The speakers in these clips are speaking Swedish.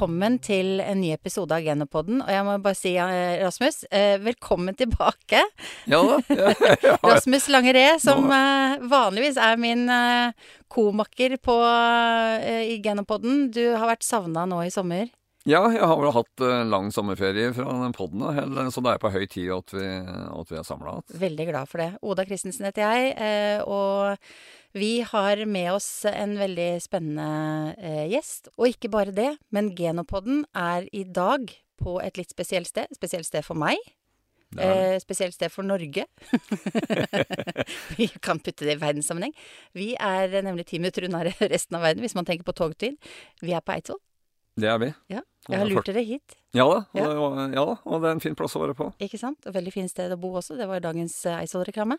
Velkommen til en ny episode av Genopoden. Og jeg må bare si, eh, Rasmus, eh, velkommen tilbake. Ja. Ja, ja. Rasmus Langeré, som eh, vanligvis er min komakker på, i Genopoden. Du har vært savna nå i sommer. ja, jeg har vel hatt lang sommerferie fra den heller, så det er på høy tid at vi, at vi er samla igjen. Veldig glad for det. Oda Christensen heter jeg, og vi har med oss en veldig spennende eh, gjest. Og ikke bare det, men Genopodden er i dag på et litt spesielt sted. Spesielt sted for meg. Eh, spesielt sted for Norge. vi kan putte det i verdenssammenheng. Vi er nemlig ti minutter unna resten av verden, hvis man tenker på togtid. Vi er på Eidsvoll. Det er vi. Ja. Og Jeg har det lurt dere hit, Ja og, Ja. var- ja og det er en fin plass å være på. ikke sant? Og veldig fint sted å bo også. Det var jo dagens eh, Eidsvoll-reklame.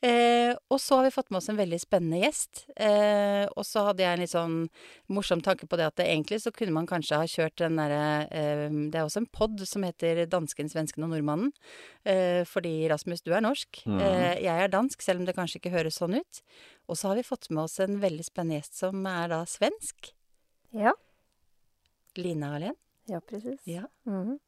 Eh, og så har vi fått med oss en veldig spennende gjest. Eh, og så hadde jeg en litt sånn morsom tanke på det at det, egentlig så kunne man kanskje ha kjørt den derre eh, Det er også en pod som heter Dansken, svensken og nordmannen. Eh, fordi Rasmus, du er norsk. Mhm. Eh, jeg er dansk, selv om det kanskje ikke høres sånn ut. Og så har vi fått med oss en veldig spennende gjest som er da svensk. Ja, Line Hallén. ja precis. Ja. Mm.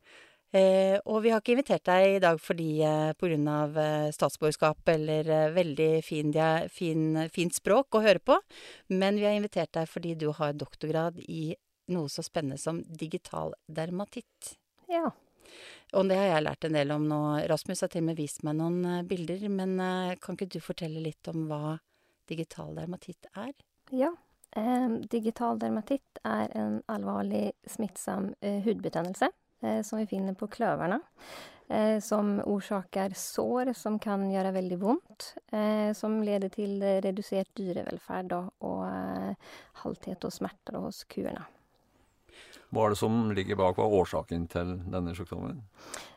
Eh, og vi har ikke invitert deg i dag fordi eh, av eh, statsborgerskap eller eh, veldig fin, dia- fin, fint språk å høre på, men vi har invitert deg fordi du har doktorgrad i noe så spennende som digital dermatitt. Ja. Og det har jeg lært en del om nå. Rasmus har til og med vist meg noen eh, bilder, men eh, kan ikke du fortelle litt om hva digital dermatitt er? ja. Ehm, digital dermatitt är en allvarlig smittsam eh, hudbetennelse eh, som vi finner på klövarna. Eh, som orsakar sår som kan göra väldigt ont. Som leder till reducerat dyrevelfärd då, och halthet och smärta hos kurerna. Hva er det som ligger bak? Hva er årsaken til denne sykdommen?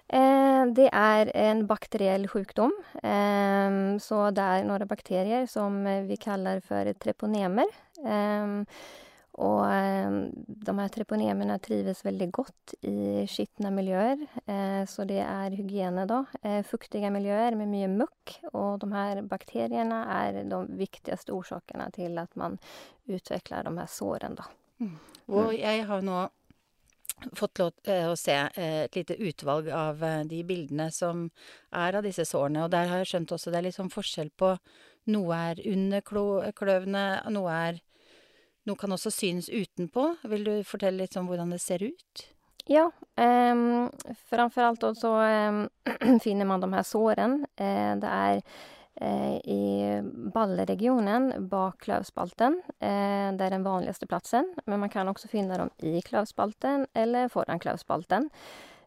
Eh, det är en bakteriell sjukdom. Ehm, så det är några bakterier som vi kallar för treponemer. Ehm, och ehm, de här treponemerna trivs väldigt gott i skittna miljöer. Eh, så det är hygiener då. Eh, fuktiga miljöer med mycket muck. Och de här bakterierna är de viktigaste orsakerna till att man utvecklar de här såren då. Og jeg har nå fått lov eh, å se eh, et lite utvalg av eh, de bildene som er av disse sårene, og der har jeg skjønt også det er litt sånn forskjell på Noe er under kløvene, noe er Noe kan også synes utenpå. Vil du fortelle litt om hvordan det ser ut? Ja, ehm, framförallt då så ehm, finner man de här såren. Eh, det är eh, i balleregionen bak klövspalten. Eh, det är den vanligaste platsen. Men man kan också finna dem i klövspalten eller föran klövspalten.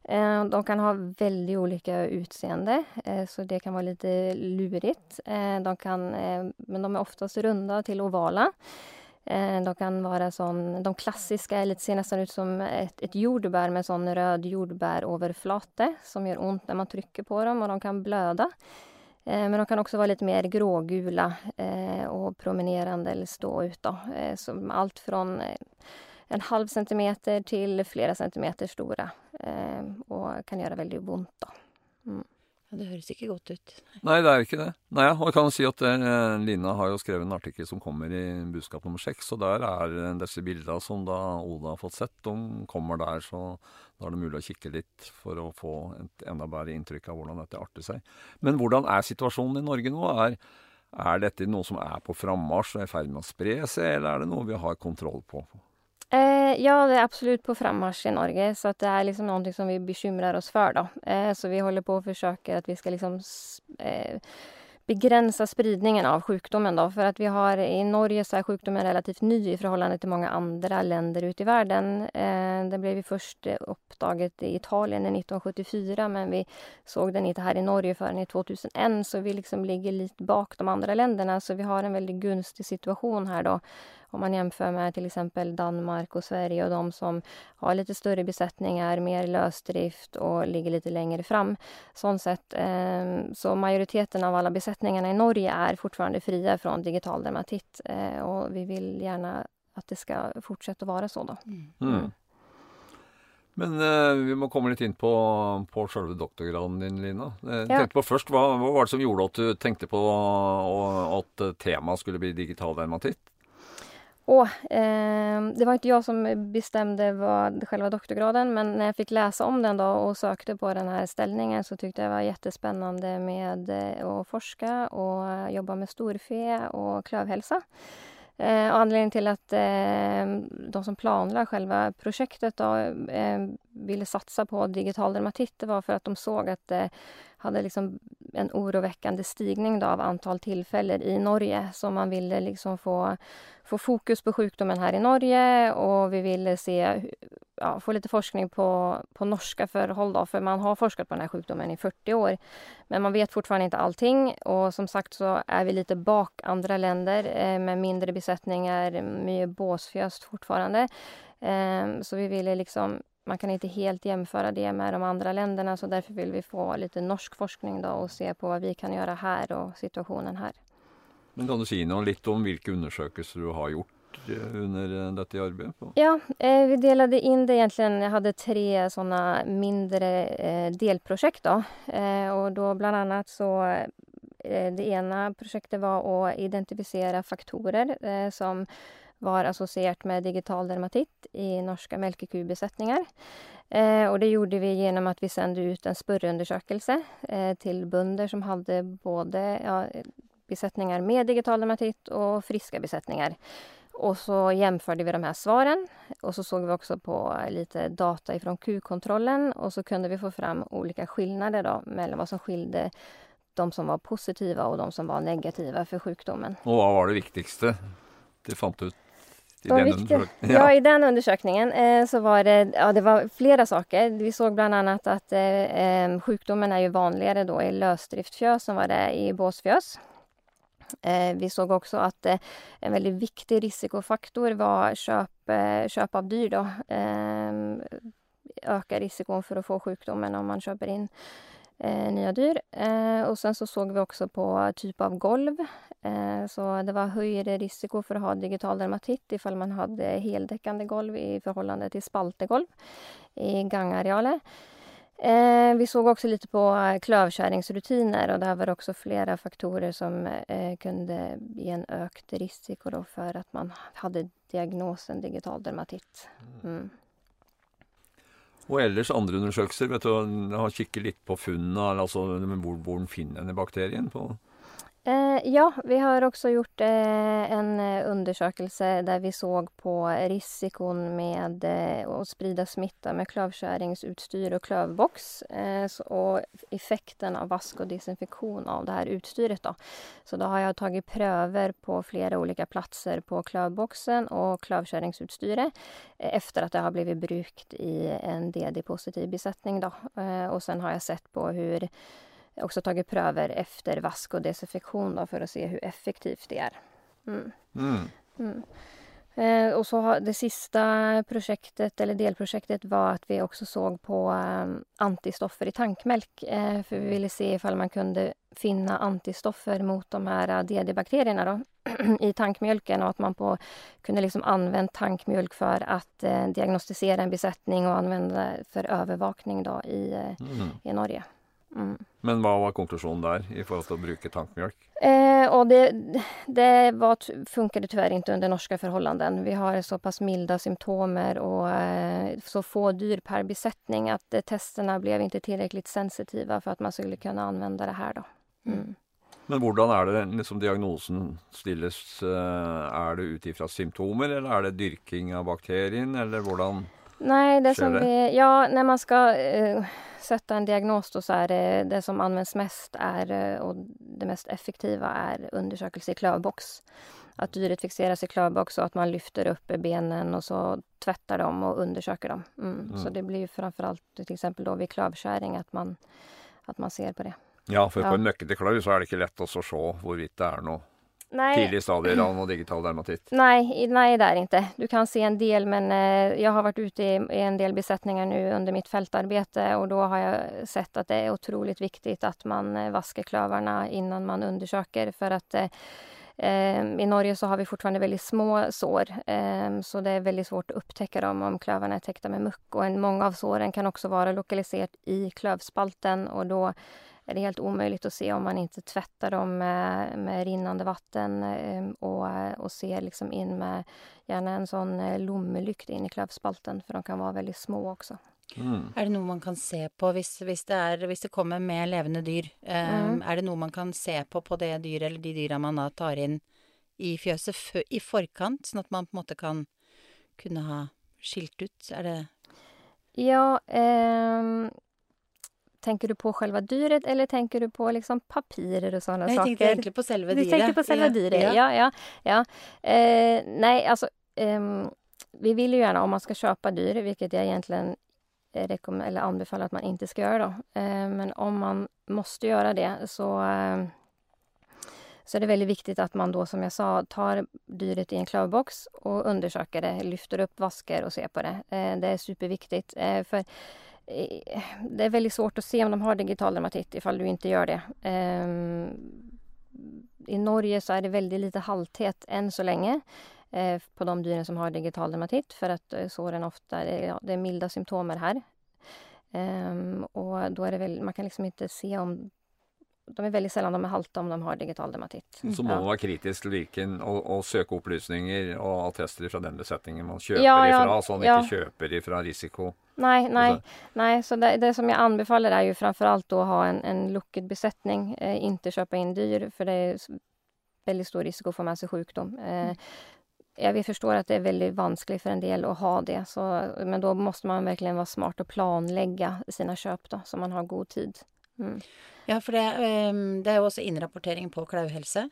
Eh, de kan ha väldigt olika utseende, eh, så det kan vara lite eh, lurigt. De kan, men de är oftast runda till ovala. Eh, de kan vara sån, de klassiska eller ser nästan ut som ett, ett jordbär med sån röd jordbäroverflate som gör ont när man trycker på dem och de kan blöda. Eh, men de kan också vara lite mer grågula eh, och promenerande eller stå ut. Då. Så allt från en halv centimeter till flera centimeter stora och kan göra väldigt ont. Då. Mm. Ja, det høres ikke godt ut. Nei, det er ikke det. Nei, og jeg kan si at eh, Lina har jo skrevet en artikkel som kommer i budskap nummer seks, og der er eh, disse bildene som da Oda har fått sett, de kommer der, så da er det mulig å kikke litt for å få et enda bedre inntrykk av hvordan dette arter seg. Men hvordan er situasjonen i Norge nå? Er, er dette noe som er på frammarsj og er i ferd med å spre seg, eller er det noe vi har kontroll på? Eh, ja, det är absolut på frammarsch i Norge, så att det är liksom någonting som vi bekymrar oss för. Då. Eh, så vi håller på och försöker att vi ska liksom, eh, begränsa spridningen av sjukdomen. Då, för att vi har, I Norge så är sjukdomen relativt ny i förhållande till många andra länder ute i världen. Eh, den blev först eh, uppdaget i Italien 1974, men vi såg den inte här i Norge förrän i 2001, så vi liksom ligger lite bak de andra länderna. Så vi har en väldigt gunstig situation här då om man jämför med till exempel Danmark och Sverige och de som har lite större besättningar, mer lösdrift och ligger lite längre fram. Sånt sett, eh, så majoriteten av alla besättningarna i Norge är fortfarande fria från digital dermatit eh, och vi vill gärna att det ska fortsätta vara så då. Mm. Men eh, vi må komme litt inn på, på selve doktorgraden din, Lina. Jeg Ja. tenkte på først, hva, hva var det som gjorde at du tenkte på å- at temaet skulle bli digital dermatitt? Åh, eh, det var inte jag som bestämde vad själva doktorgraden men när jag fick läsa om den då och sökte på den här ställningen så tyckte jag det var jättespännande med eh, att forska och jobba med storfe och klövhälsa. Eh, och anledningen till att eh, de som planlade själva projektet då, eh, ville satsa på digital dermatit var för att de såg att eh, hade liksom en oroväckande stigning då av antal tillfällen i Norge. Så man ville liksom få, få fokus på sjukdomen här i Norge och vi ville se, ja, få lite forskning på, på norska förhåll. För man har forskat på den här sjukdomen i 40 år. Men man vet fortfarande inte allting och som sagt så är vi lite bak andra länder eh, med mindre besättningar, mycket båsfjöst fortfarande. Eh, så vi ville liksom man kan inte helt jämföra det med de andra länderna så därför vill vi få lite norsk forskning då och se på vad vi kan göra här och situationen här. Men kan du säga något lite om vilka undersökelser du har gjort eh, under eh, detta arbete? Ja, eh, vi delade in det egentligen. Jag hade tre sådana mindre eh, delprojekt då. Eh, och då bland annat så eh, det ena projektet var att identifiera faktorer som var associerat med digital dermatit i norska mjölkekubesättningar. Eh, och det gjorde vi genom att vi sände ut en spurrundersökelse eh, till bönder som hade både ja, besättningar med digital dermatit och friska besättningar. Och så jämförde vi de här svaren och så såg vi också på lite data ifrån Q-kontrollen och så kunde vi få fram olika skillnader då mellan vad som skilde de som var positiva och de som var negativa för sjukdomen. Och vad var det viktigaste det fann ut? I den viktiga, ja. ja. i den undersökningen eh, så var det, ja, det var flera saker. Vi såg bland annat att eh, sjukdomen är ju vanligare då i lösdriftfjös som var det i båsfjös. Eh, vi såg också att eh, en väldigt viktig risikofaktor var köp, eh, köp av dyr. Då. Ehm, ökar risken för att få sjukdomen om man köper in nya dyr. Eh, och sen så såg vi också på typ av golv. Eh, så det var högre risk för att ha digital dermatit ifall man hade heldäckande golv i förhållande till spaltegolv i gangarealer. Eh, vi såg också lite på klövkärringsrutiner och där var det också flera faktorer som eh, kunde ge en ökad risk för att man hade diagnosen digital dermatit. Mm. Og ellers andre undersøkelser, vet du, har kikket litt på funnene, altså hvor, hvor den finner denne bakterien? på Eh, ja, vi har också gjort eh, en eh, undersökelse där vi såg på risikon med eh, att sprida smitta med klövkärringsutstyr och klövbox eh, så, och effekten av vask och desinfektion av det här utstyret. Då. Så då har jag tagit pröver på flera olika platser på klövboxen och klövkärringsutstyret eh, efter att det har blivit brukt i en DD-positiv besättning. Då. Eh, och sen har jag sett på hur också tagit pröver efter vask och desinfektion då, för att se hur effektivt det är. Mm. Mm. Mm. Eh, och så har det sista projektet, eller delprojektet, var att vi också såg på eh, antistoffer i tankmjölk. Eh, för vi ville se ifall man kunde finna antistoffer mot de här DD-bakterierna då, i tankmjölken och att man på, kunde liksom använda tankmjölk för att eh, diagnostisera en besättning och använda för övervakning då i, eh, mm. i Norge. Mm. Men vad var konklusionen där i förhållande till att bruka tankmjölk? Eh, och det, det var, funkade tyvärr inte under norska förhållanden. Vi har så pass milda symptomer och eh, så få dyr per besättning att eh, testerna blev inte tillräckligt sensitiva för att man skulle kunna använda det här. Då. Mm. Men hur är det liksom diagnosen stilles? Eh, är det utifrån symptomer eller är det dyrking av bakterien eller hur Nej, det som vi, ja, när man ska eh, sätta en diagnos då så är det, det som används mest är, eh, och det mest effektiva är undersökelse i klövbox. Att dyret fixeras i klövbox och att man lyfter upp benen och så tvättar dem och undersöker dem. Mm. Mm. Så det blir framförallt till exempel då vid klövkärring att man, att man ser på det. Ja, för på ja. en nöckete klöv så är det inte lätt att se huruvida det är något nej. stadier av någon digital dermatit? Nej, nej det är inte. Du kan se en del men eh, jag har varit ute i, en del besättningar nu under mitt fältarbete och då har jag sett att det är otroligt viktigt att man eh, vaskar klövarna innan man undersöker för att eh, i Norge så har vi fortfarande väldigt små sår så det är väldigt svårt att upptäcka dem om klövarna är täckta med muck. Och många av såren kan också vara lokaliserat i klövspalten och då är det helt omöjligt att se om man inte tvättar dem med, med rinnande vatten eh, och, och ser liksom in med gärna en sån eh, lommelykt in i klövspalten, för de kan vara väldigt små också. Mm. Er det noe man kan se på hvis, det, hvis det, kommer med levende dyr? Um, mm. Er det noe man kan se på på det dyret eller de dyra man tar inn i fjøset i forkant, sånn at man på en måte kan kunne ha skilt ut? Er det Ja eh, Tenker du på själva dyret, eller tenker du på liksom papirer og sånne saker? Jeg tenkte egentlig på selve dyret. Du tenkte på selve ja. dyret, ja. ja, ja. Eh, nei, altså eh, Vi vil jo gjerne, om man skal kjøpe dyr, hvilket jeg egentlig eller anbefaler at man ikke skal gjøre, da. Eh, men om man måste gjøre det, så eh, så är det väldigt viktigt att man då, som jag sa, tar dyret i en klövbox och undersöker det, lyfter upp, vasker och ser på det. Eh, det är superviktigt. Eh, för eh, Eh, det är väldigt svårt att se om de har digital dermatit ifall du inte gör det. Ehm, I Norge så är det väldigt lite halthet än så länge eh, på de djuren som har digital dermatit för att eh, såren ofta, ja, det är milda symptomer här. Ehm, och då är det väl, man kan liksom inte se om de är väldigt sällan de är halta om de har digital dermatit. Mm. Så må man vara kritisk till vilken och, och söka upplysningar och attester från den besättningen man köper ja, ja, ifrån så man ja. inte köper ifrån risiko. Nej, nej, nej. Så det, det, som jag anbefaller är ju framförallt då ha en, en looked besättning. Eh, inte köpa in dyr för det är väldigt stor risk att få med sig sjukdom. Eh, mm. Jag förstår att det är väldigt vanskligt för en del att ha det. Så, men då måste man verkligen vara smart och planlägga sina köp då, så man har god tid. Mm. Ja, for det, um, det, er jo også innrapportering på klauhelse.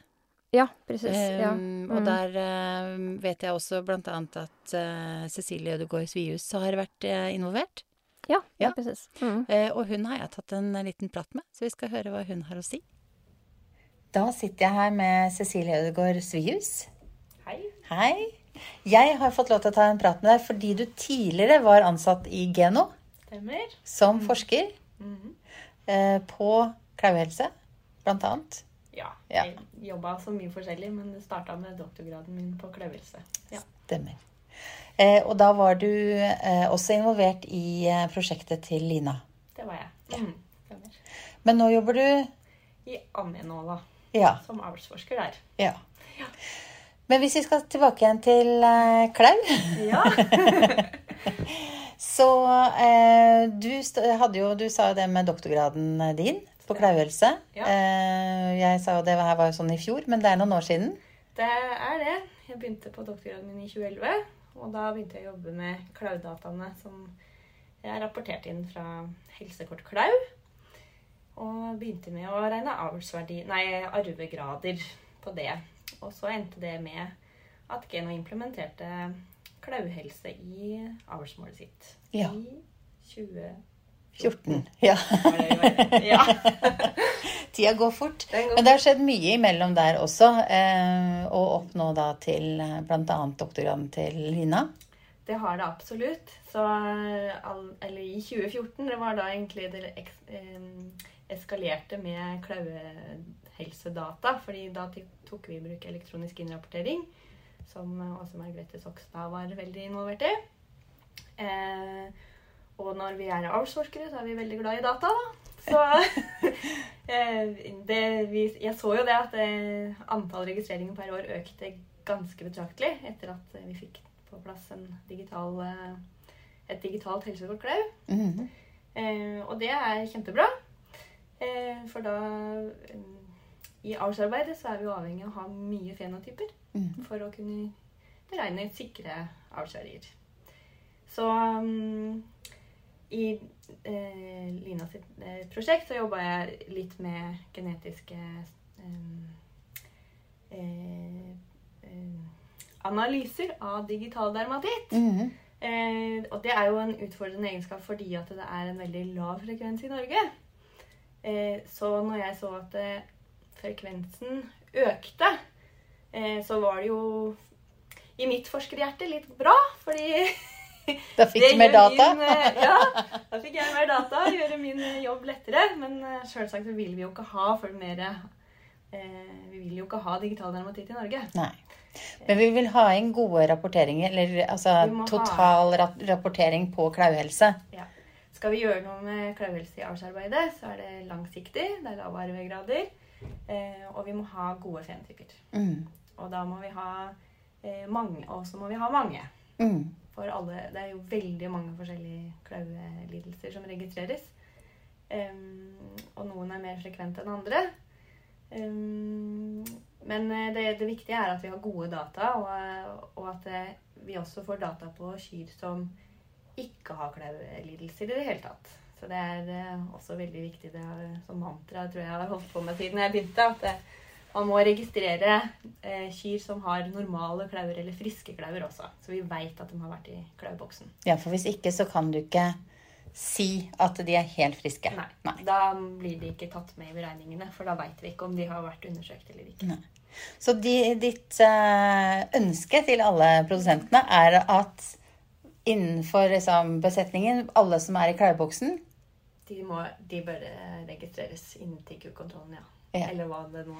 Ja, precis. Um, ja. Mm. Og der uh, vet jeg også blant annet at uh, Cecilie Ødegaard Sviehus har vært uh, involvert. Ja, ja. ja precis. Mm. og hun har jeg tatt en liten prat med, så vi skal høre hva hun har å si. Da sitter jeg her med Cecilie Ødegaard Sviehus. Hei. Hei. Jeg har fått lov til å ta en prat med deg fordi du tidligere var ansatt i Geno. Stemmer. Som mm. forsker. Mm -hmm. På klauehelse, blant annet. Ja. Jeg ja. jobba så mye forskjellig, men det starta med doktorgraden min på klauehelse. Ja. Stemmer. Eh, og da var du eh, også involvert i eh, prosjektet til Lina. Det var jeg. Mm, men nå jobber du I Amenova. Ja. Som avlsforsker der. Ja. ja. Men hvis vi skal tilbake igjen til uh, Klau Ja. så uh, du, jo, du sa jo det med doktorgraden din på klauhelse. Ja. Eh, jeg sa jo det her var jo sånn i fjor, men det er noen år siden. Det er det. Jeg begynte på doktorgraden min i 2011. Og da begynte jeg å jobbe med klaudataene som jeg rapporterte inn fra Helsekort Klau. Og begynte med å regne nei, arvegrader på det. Og så endte det med at Geno implementerte klauhelse i avlsmålet sitt ja. i 2014. 14. Ja. ja. Tida går fort. Går Men det har skjedd mye imellom der også. Eh, og opp nå da til eh, bl.a. doktorgraden til Lina. Det har det absolutt. Så, eller i 2014, det var da egentlig det eh, eskalerte med klauehelsedata. fordi da tok vi i bruk elektronisk innrapportering, som også Margrethe Sokstad var veldig involvert i. Eh, og når vi er avlsforskere, så er vi veldig glad i data, da. Så eh, det, vi, Jeg så jo det at eh, antall registreringer per år økte ganske betraktelig etter at vi fikk på plass digital, eh, et digitalt helsekort Klau. Mm -hmm. eh, og det er kjempebra. Eh, for da I avlsarbeidet så er vi avhengig av å ha mye fenotyper mm for å kunne beregne sikre avlsverdier. Så um, i eh, Lina sitt eh, prosjekt så jobba jeg litt med genetiske eh, eh, analyser av digital dermatitt. Mm og det er jo en utfordrende egenskap fordi at det er en veldig lav frekvens i Norge. Eh, så når jeg så at frekvensen økte, så var det jo i mitt forskerhjerte litt bra, fordi Da fikk du mer data? Min, eh, ja, da fikk jeg mer data. Gjøre min eh, jobb lettere. Men uh, selvsagt så vil vi jo ikke ha for mer eh, Vi vil jo ikke ha digital dermatitt i Norge. Nei. Men vi vil ha inn gode rapporteringer, eller altså total ha... rapportering på klauhelse. Ja. skal vi gjøre noe med klauehelse i avlsarbeidet, så er det langsiktig. Det er lave arvegrader. Eh, og vi må ha gode fentyper. Mm. Og da må vi ha eh, mange. Og så må vi ha mange. Mm. For alle Det er jo veldig mange forskjellige klauelidelser som registreres. Em, og noen er mer frekvente enn andre. Em, men eh, det, det viktige er at vi har gode data, og, og at eh, vi også får data på kyr som ikke har klauelidelser i det hele tatt. Så det er eh, også veldig viktig. Det er som mantra tror jeg jeg har holdt på med siden jeg begynte. At eh, man må registrere eh, kyr som har normale klauer eller friske klauer også. Så vi veit at de har vært i klaueboksen. Ja, for hvis ikke så kan du ikke si at de er helt friske. Nei. Nei. Da blir de ikke tatt med i beregningene, for da veit vi ikke om de har vært undersøkt eller ikke. Nei. Så de, ditt eh, ønske til alle produsentene er at innenfor liksom, besetningen, alle som er i klaueboksen De, må, de bør eh, registreres innen til kukontrollen, ja. Ja. Eller hva det nå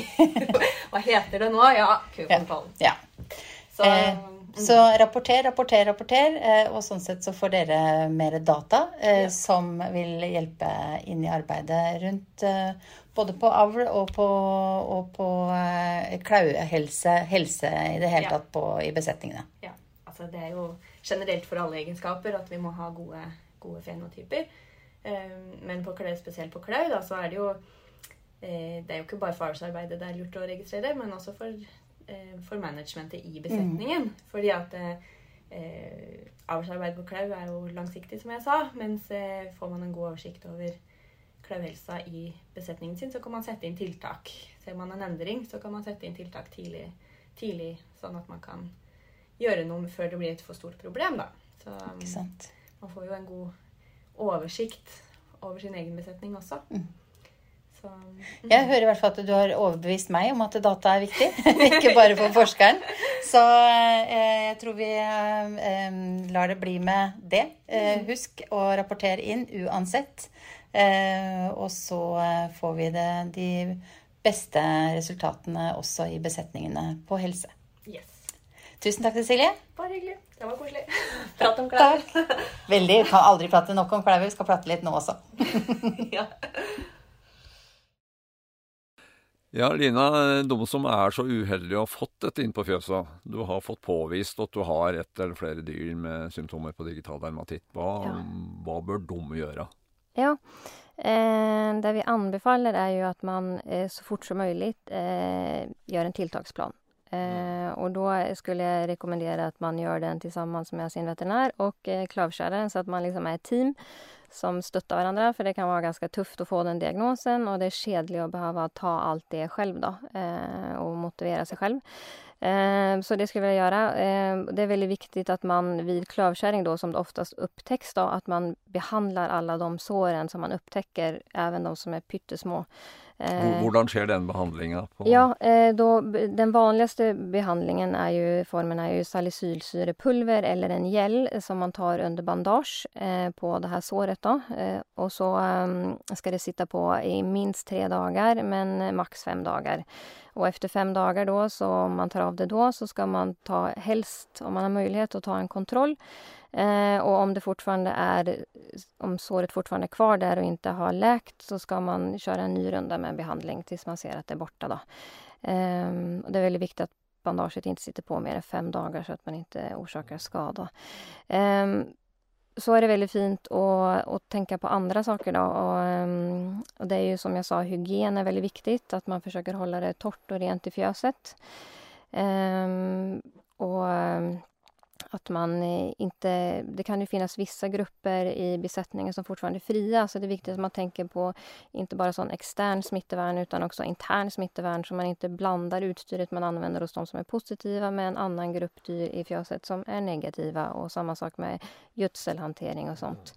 Hva heter det nå? Ja, kukontrollen. Ja. Så, Eh, mm, Så rapporter, rapporter, rapporter. eh, Og sånn sett så får dere mer data eh, Ja. som vil hjelpe inn i arbeidet rundt eh, både på avl og på, og på eh, klauehelse helse i det hele Ja. tatt på, i besetningene. ja, altså det er jo generelt for alle egenskaper at vi må ha gode, gode fenotyper. Eh, Men på klau, spesielt på klau, da, så er det jo eh, Det er jo ikke bare for avlsarbeidet det er lurt å registrere, men også for, eh, for managementet i besetningen. Fordi at eh, avlsarbeid på klau er jo langsiktig, som jeg sa. Mens eh, får man en god oversikt over klauhelsa i besetningen sin, så kan man sette inn tiltak. Ser man en endring, så kan man sette inn tiltak tidlig, tidlig sånn at man kan gjøre noe før det blir et for stort problem. Da. Så man får jo en god oversikt over sin egen besetning også. Mm. Så, mm. Jeg hører i hvert fall at du har overbevist meg om at data er viktig, ikke bare for forskeren. Så eh, jeg tror vi eh, eh, lar det bli med det. Eh, husk å rapportere inn uansett. Eh, og så eh, får vi det, de beste resultatene også i besetningene på helse. Yes. Tusen takk, Cecilie. Bare hyggelig. Det var koselig. Prat om klær. Veldig. Vi kan aldri prate nok om klauer. Vi skal prate litt nå også. ja. Ja, Lina, de som er så uheldige å ha fått dette inn på fjøset, du har fått påvist at du har ett eller flere dyr med symptomer på digital dermatitt. Hva, Ja. hva bør de gjøre? Ja, eh, det vi anbefaler är ju att man eh, så fort som möjligt eh, gör en tilltagsplan. Mm. Eh, och då skulle jag rekommendera att man gör den tillsammans med sin veterinär och eh, klavkäraren så att man liksom är ett team som stöttar varandra för det kan vara ganska tufft att få den diagnosen och det är kedligt att behöva ta allt det själv då eh, och motivera sig själv. Eh, så det skulle jag vilja göra. Eh, det är väldigt viktigt att man vid klövkärring då som det oftast upptäcks då att man behandlar alla de såren som man upptäcker, även de som är pyttesmå. Eh, Hvordan skjer den behandlinga? Ja, eh, då, den vanligaste behandlingen är ju, formen är ju salicylsyrepulver eller en gel som man tar under bandage eh, på det här såret då. Eh, och så ehm, ska det sitta på i minst tre dagar men eh, max fem dagar. Och efter fem dagar då, så om man tar av det då, så ska man ta helst, om man har möjlighet, att ta en kontroll. Eh, och om det fortfarande är, om såret fortfarande är kvar där och inte har läkt, så ska man köra en ny runda med behandling tills man ser att det är borta då. Eh, och det är väldigt viktigt att bandaget inte sitter på mer än fem dagar så att man inte orsakar skada. Eh, så är det väldigt fint att, att tänka på andra saker då. Och, ehm, och det är ju som jag sa, hygien är väldigt viktigt. Att man försöker hålla det torrt och rent i fjöset. Ehm, och ehm, att man eh, inte... Det kan ju finnas vissa grupper i besättningen som fortfarande är fria. Så det är viktigt att man tänker på inte bara sån extern smittevärn utan också intern smittevärn så man inte blandar utstyret man använder hos de som är positiva med en annan grupp dyr i fjöset som är negativa. Och samma sak med gödselhantering och sånt.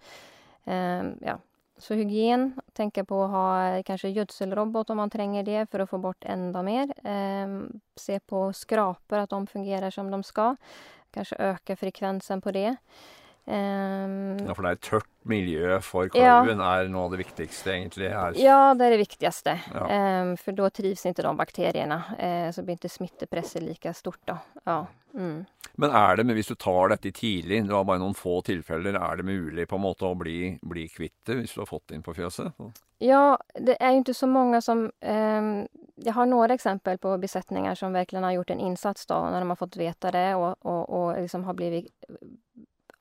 Ehm, ja. Så hygien, tänka på att ha kanske gödselrobot om man tränger det för att få bort ända mer. Ehm, se på skrapor, att de fungerar som de ska. Kanske öka frekvensen på det. Ehm, Ja, for det er et tørt miljø for Ja. klauen er noe av det viktigste, egentlig. Er, Ja, det är det viktigaste. Ja. Ehm, för då trivs inte de bakterierna. Eh, så blir inte smittepresset lika stort då. Ja. Mm. Men er det, men hvis du tar dette tidlig, du har bare noen få tilfeller, er det mulig på en måte å bli, bli kvitt det hvis du har fått det inn på fjøset? Ja, det är ju inte så många som... ehm, jag har några exempel på besättningar som verkligen har gjort en insats då, när de har fått veta det och, och, och liksom har blivit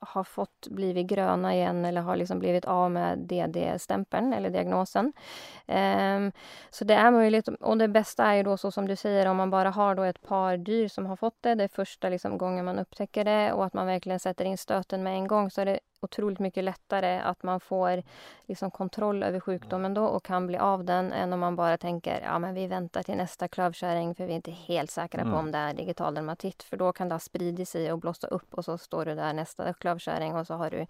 har fått blivit gröna igen eller har liksom blivit av med DD-stämpeln eller diagnosen. Um, så det är möjligt. Och det bästa är ju då så som du säger om man bara har då ett par dyr som har fått det. Det är första liksom gången man upptäcker det och att man verkligen sätter in stöten med en gång så är det otroligt mycket lättare att man får liksom kontroll över sjukdomen då och kan bli av den än om man bara tänker ja men vi väntar till nästa klövkärring för vi är inte helt säkra på Mm. om det är digital dermatit för då kan det ha spridit sig och blossa upp och så står du där nästa klövkärring och så har du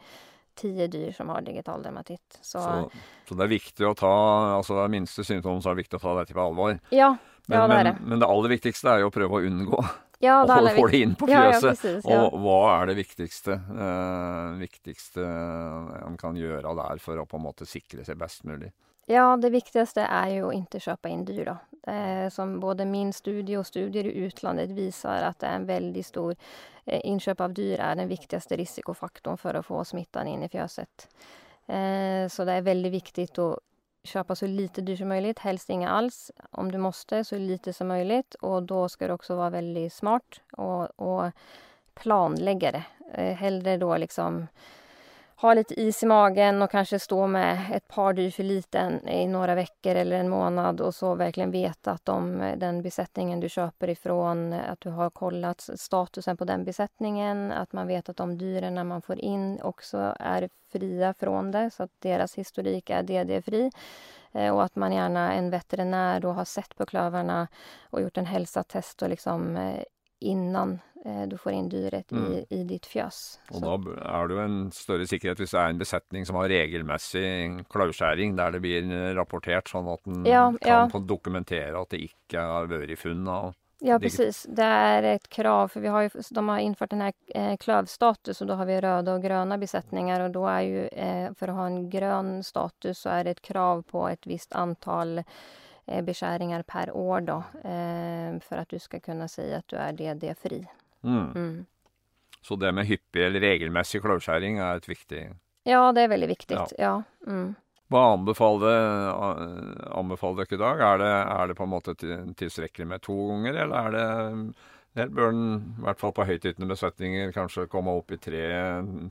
tio dyr som har digital dermatit. Så, Så, så det er viktig å ta altså det minste symptom, så er det viktig å ta dette på alvor. ja, Men, Ja, det men, det. men det aller viktigste er jo å prøve å unngå ja, å det få, alla få det inn på Ja, ja, fjøset. precis. Og hva er det viktigste, eh, viktigste man kan gjøre der for å på en måte sikre seg best mulig? Ja, det viktigaste är ju att inte köpa in dyr. Då. Eh, som både min studie och studier i utlandet visar att det är en väldigt stor eh, inköp av dyr är den viktigaste risikofaktorn för att få smittan in i fjöset. Eh, så det är väldigt viktigt att köpa så lite dyrt som möjligt, helst inga alls. Om du måste, så lite som möjligt. Och då ska du också vara väldigt smart och, och planlägga det. Eh, hellre då liksom ha lite is i magen och kanske stå med ett par dyr för liten i några veckor eller en månad och så verkligen veta att de, den besättningen du köper ifrån, att du har kollat statusen på den besättningen, att man vet att de dyren man får in också är fria från det, så att deras historik är DD-fri. Eh, och att man gärna, en veterinär då har sett på klövarna och gjort en hälsotest och liksom eh, innan du får in dyret Mm. i, i ditt fjös. Og Så- da er jo en større sikkerhet hvis det er en besetning som har regelmessig klauskjæring, der det blir eh, rapportert, sånn at en Ja, kan ja. få dokumentere at det ikke har vært funn av Ja, precis. Det är ett krav, för vi har ju, de har infört den här eh, klövstatus och då har vi röda och gröna besättningar och då är ju, eh, för att ha en grön status så är det ett krav på ett visst antal eh, beskäringar per år då, eh, för att du ska kunna säga att du är DD-fri. Mm. Mm. Så det med hyppig eller regelmessig klauskjæring er et viktig Ja, det är väldigt viktigt. Ja. Ja. Mm. Hva anbefaler, eh, anbefaler dere i dag? Er det, er det på en måte til- tilstrekkelig med to ganger, eller er det eller bør den, i hvert fall på høytytende besetninger, kanskje komme opp i tre,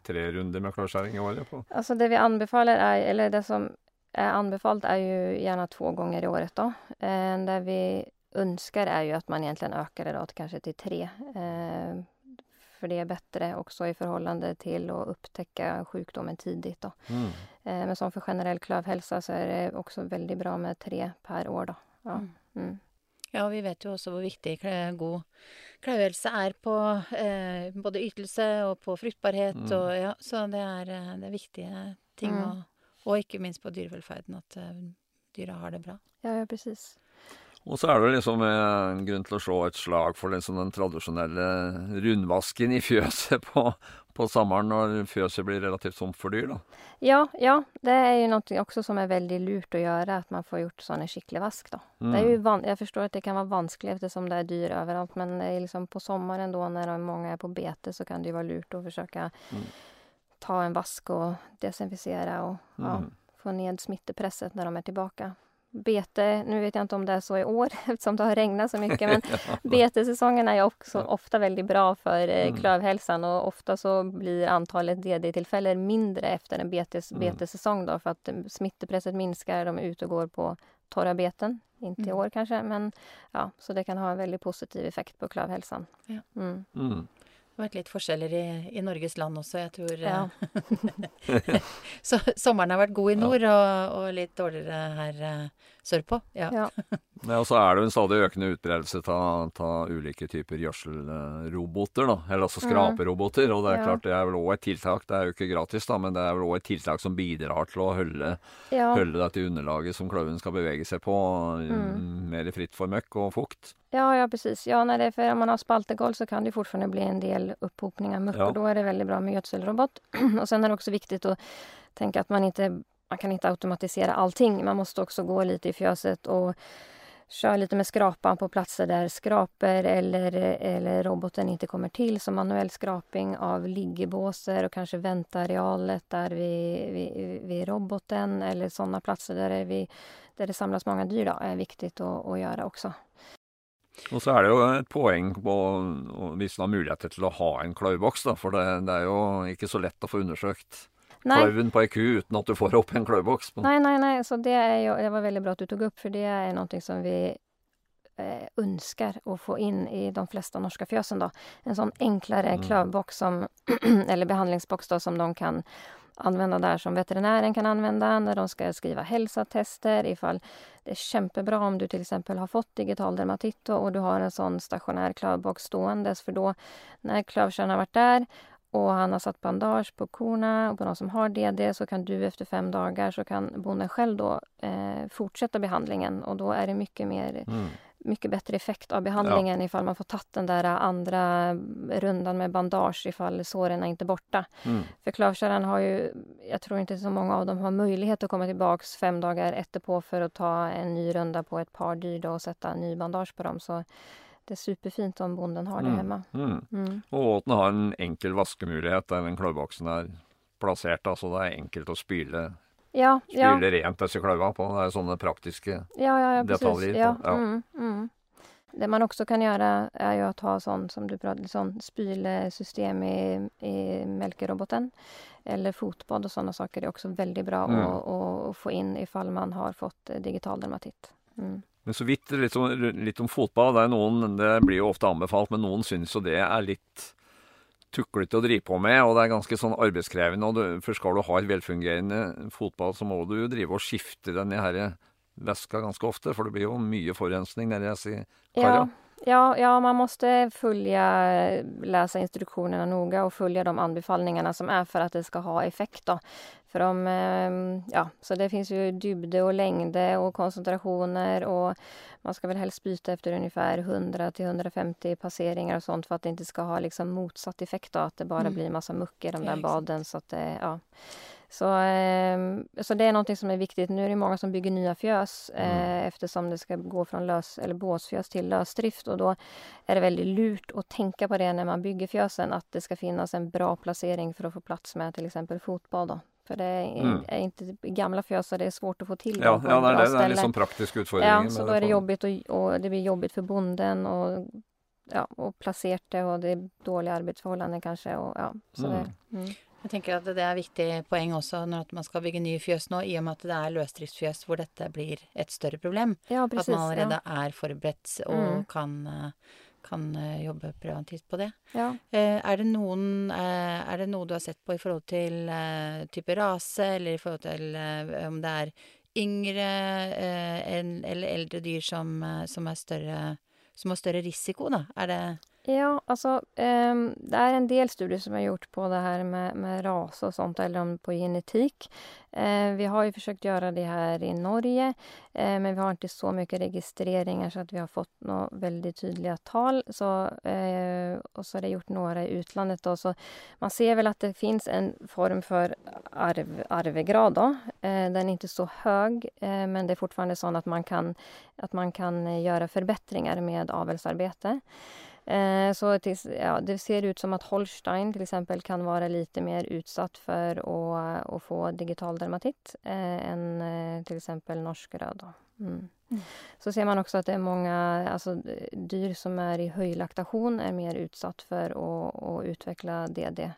tre runder med klauskjæring i året? På? Alltså det vi anbefaler är, eller det som är anbefallt är ju gärna två gånger i året då. Eh, det vi önskar är ju att man egentligen ökar det då till kanske till tre. Eh, för det är bättre också i förhållande till att upptäcka sjukdomen tidigt då. Mm. Eh, men som för generell klövhälsa så är det också väldigt bra med tre per år då. Ja. Mm. Mm. Ja, vi vet jo også hvor viktig god klauehelse er på eh, både ytelse og på fruktbarhet. Mm. Og, ja, så det er, eh, det er viktige ting. Mm. Og, og ikke minst på dyrevelferden, at eh, dyra har det bra. ja, ja precis. Og så er det liksom en grunn til å slå et slag for liksom den tradisjonelle rundvasken i fjøset på, på sommeren når fjøset blir relativt tomt for dyr. da. Ja, ja, det är ju någonting också som är väldigt lurt att göra, att man får gjort sån en skicklig vask då. Mm. Det är ju van- jag förstår att det kan vara vanskligt eftersom det är dyr överallt men är liksom på sommaren då när många är på bete så kan det ju vara lurt att försöka Mm. ta en vask och desinficera och ja, Mm. få ned smittepresset när de är tillbaka. Bete, nu vet jag inte om det är så i år eftersom det har regnat så mycket men betesäsongen är också Ja. ofta väldigt bra för eh, Mm. klövhälsan och ofta så blir antalet DD-tillfällen mindre efter en betes, Mm. betesäsong då för att eh, smittepresset minskar, de är ute och går på torra beten. Inte i Mm. år kanske men ja, så det kan ha en väldigt positiv effekt på klövhälsan. Ja. Vært litt forskjeller i, i Norges land også, jeg tror. Ja. eh, så sommeren har vært god i Ja. nord, og, og litt dårligere her eh, sørpå. Ja. Ja. Ja, og så er det jo en stadig økende utbredelse av ulike typer gjødselroboter, da. Eller altså skraperoboter. Og det er Ja. klart det er vel òg et tiltak. Det er jo ikke gratis, da, men det er vel òg et tiltak som bidrar til å holde, Ja. holde dette underlaget som klauven skal bevege seg på, Mm. mer fritt for møkk og fukt. Ja, ja precis. Ja, när det är för om man har spaltegolv så kan det fortfarande bli en del upphopning av muck Ja. och då är det väldigt bra med gödselrobot. och sen är det också viktigt att tänka att man inte man kan inte automatisera allting. Man måste också gå lite i fjöset och köra lite med skrapan på platser där skraper eller, eller roboten inte kommer till. Som manuell skraping av liggebåser och kanske väntarealet där vid, vid, vid roboten eller sådana platser där det, vid, där det samlas många dyr då, är viktigt att, att göra också. Och så är det ju ett poäng på att hvis möjligheter till att ha en klövbox, för det, det är ju inte så lätt att få undersökt. Nej, klauven på ei ku uten at du får opp en klauboks. nej, nej, nej. Så det, är ju, det var väldigt bra att du tog upp för det är någonting som vi eh, önskar att få in i de flesta norska fjösen. Då. En sån enklare Mm. klövbox som, eller behandlingsbox då, som de kan använda där som veterinären kan använda när de ska skriva hälsotester ifall det är kämpebra om du till exempel har fått digital dermatit och du har en sån stationär klövbox ståendes för då när klövkärran har varit där och han har satt bandage på korna och på de som har DD så kan du efter fem dagar så kan bonden själv då eh, fortsätta behandlingen och då är det mycket mer Mm. mycket bättre effekt av behandlingen ifall man får tagit den där andra rundan med bandage ifall såren är inte borta. Mm. För klövkärran har ju, jag tror inte så många av dem har möjlighet att komma tillbaks fem dagar efterpå för att ta en ny runda på ett par dyr då och sätta ny bandage på dem. Så det är superfint om bonden har det Mm. hemma. Mm. Mm. Og at den har en enkel vaskemulighet der den klaubboksen er plassert. da, Så det er enkelt å spyle, Ja, ja, rent disse klauva på. Det er sånne praktiske ja, ja, ja detaljer Ja, ja. Mm, mm. Det man också kan göra är ju att ha sån som du pratade sån spylesystem i, i melkeroboten. Eller fotbad och sådana saker är också väldigt bra Mm. att, att få in ifall man har fått digital dermatit. Mm. Men så vidt litt om, litt om fotball. Det, er noen, det blir jo ofte anbefalt, men noen syns jo det er litt tuklete å drive på med, og det er ganske sånn arbeidskrevende. og du, For skal du ha et velfungerende fotball, så må du jo drive og skifte den i herre væska ganske ofte, for det blir jo mye forurensning nedi disse Ja, karra. ja, ja, man måste följa, läsa instruktionerna noga och följa de anbefallningarna som är för att det ska ha effekt. Då. För de, ehm, ja, så det finns ju dybde och längde och koncentrationer och man ska väl helst byta efter ungefär 100 till 150 passeringar och sånt för att det inte ska ha liksom motsatt effekt då, att det bara Mm. blir massa muck i de Ja, där exakt. baden. Så, att det, ja. så, ehm, så det är någonting som är viktigt. Nu är det många som bygger nya fjös eh, Mm. eftersom det ska gå från lös, eller båsfjös till lösdrift och då är det väldigt lurt att tänka på det när man bygger fjösen att det ska finnas en bra placering för att få plats med till exempel fotbad. Då. För det är, Mm. är inte i gamla fjös så det är svårt att få till Ja, på ja ett det, ställe. litt sånn praktiske utfordringer. Ja, så då är det jobbigt och, och det blir jobbigt för bonden och, ja, och placert det och det är dåliga arbetsförhållanden kanske. Och, ja, så Mm. det, mm. Jeg tenker at det er viktig poeng også når at man skal bygge nye fjøs nå, i og med at det er løsdriftsfjøs hvor dette blir et større problem. ja, precis. man allerede Ja. er forberedt og Mm. kan, eh, kan eh, jobbe preventivt på det. Ja. Eh, Er det, noen, eh, er det noe du har sett på i forhold til type rase, eller i forhold til om det er yngre eller eldre dyr som, som, er større, som har større risiko, da? Er det Ja, alltså um, det är en del studier som har gjort på det här med, med ras och sånt, eller om på genetik. Uh, vi har ju försökt göra det här i Norge, uh, men vi har inte så mycket registreringar så att vi har fått några väldigt tydliga tal. Så, uh, och så har det gjort några i utlandet då, så man ser väl att det finns en form för arv, arvegrad då. Den är inte så hög, men det är fortfarande så att man kan, att man kan göra förbättringar med avelsarbete. Eh, Så ja, det ser ut som att Holstein till exempel kan vara lite mer utsatt för att, att få digital dermatit eh, än eh, till exempel norsk röd. Mm. Mm. Så ser man också att det är många alltså, dyr som är i höjlaktation är mer utsatt för att, att utveckla DD.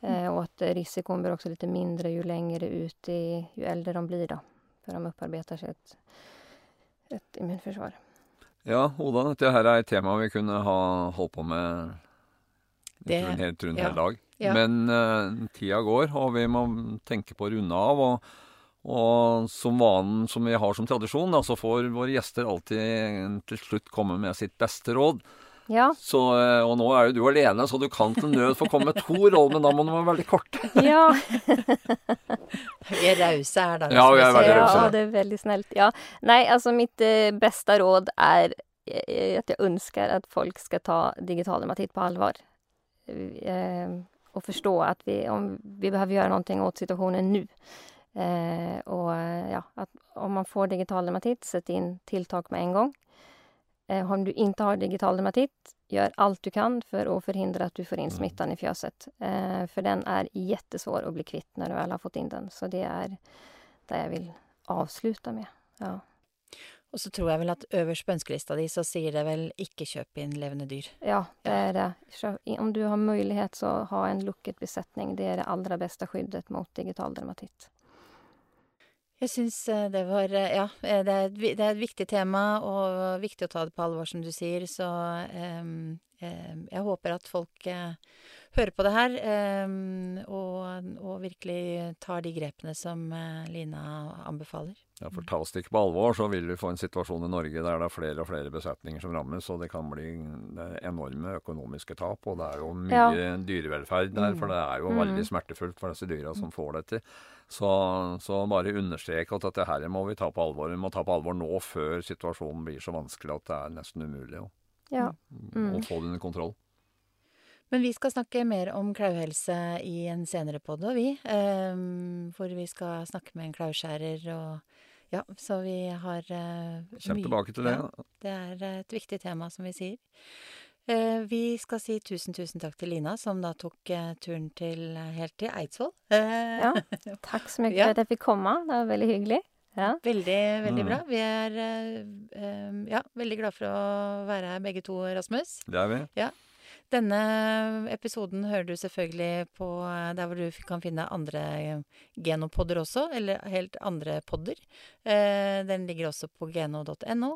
Eh, och att eh, risikon blir också lite mindre ju längre ut i, ju äldre de blir då. För de upparbetar sig ett, ett immunförsvar. Ja, Oda, dette her er et tema vi kunne ha holdt på med Det- tror en helt rundt ja. hele dag. Ja. Men eh, tida går, og vi må tenke på å runde av. Og, Og som vanen som vi har som tradisjon, da, så får våre gjester alltid til slutt komme med sitt beste råd. Ja. Så, eh, og nå er jo du alene, så du kan til nød få komme med to råd, men da må de være veldig korte. ja. Vi er rause her, da. Ja, vi er veldig rause. Ja, det är väldigt snällt. Ja. Nej, alltså mitt eh, bästa råd är eh, att jag önskar att folk ska ta digital dramatik på allvar. Eh, och förstå att vi, om, vi behöver göra någonting åt situationen nu. Eh, och ja, att om man får digital dramatik, sätt in tilltag med en gång. Eh, om du inte har digital dramatik, gör allt du kan för att förhindra att du får in Mm. smittan i fjöset. Eh, för den är jättesvår att bli kvitt när du väl har fått in den. Så det är det jeg vil avslutte med. Ja. Og så tror jeg vel at øverst på så sier det vel 'ikke kjøp inn levende dyr'. ja, det är det. Om du har mulighet, så ha en lukket besetning. Det är det allra bästa skyddet mot digital dermatitt. Jeg syns eh, det var eh, Ja, eh, det er, et, vi- det er et viktig tema, og viktig å ta det på alvor, som du sier. Så em, em, jeg håper at folk eh, hører på det her, em, og, og virkelig tar de grepene som Lina anbefaler. Ja, for tas det ikke på alvor, så vil vi få en situasjon i Norge der det er flere og flere besetninger som rammes, og det kan bli enorme økonomiske tap. Og det er jo mye dyrevelferd der, for det er jo Mm. veldig smertefullt for disse dyra som får dette. Så, så bare understreke at dette her må vi ta på alvor. Vi må ta på alvor nå, før situasjonen blir så vanskelig at det er nesten umulig å, Ja. Mm. å få det under kontroll. Men vi skal snakke mer om klauehelse i en senere podd òg, vi. em, hvor vi skal snakke med en klaueskjærer og Ja, så vi har eh, Kjem mye- tilbake til det. Ja. Det er et viktig tema, som vi sier. Eh, vi skal si tusen, tusen takk til Lina, som da tok eh, turen til eh, helt til Eidsvoll. Eh, Ja. Takk så mye Ja. for at jeg fikk komme. Det var veldig hyggelig. Ja. Veldig, veldig Mm. bra. Vi er eh, eh, ja, veldig glad for å være her begge to, Rasmus. Det er vi. Denne episoden hører du selvfølgelig på eh, der hvor du kan finne andre eh, genopodder også, eller helt andre podder. Eh, den ligger også på geno.no.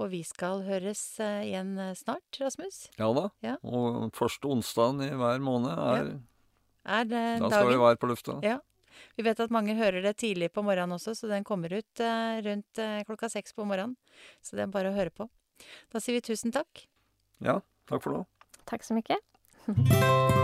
Og vi skal høres igjen snart, Rasmus. Ja da. Ja. Og første onsdagen i hver måned er Er det Da skal vi dagen? være på lufta. Ja. Vi vet at mange hører det tidlig på morgenen også, så den kommer ut rundt klokka seks på morgenen. Så det er bare å høre på. Da sier vi tusen takk. Ja, Tack för det. Tack så mycket!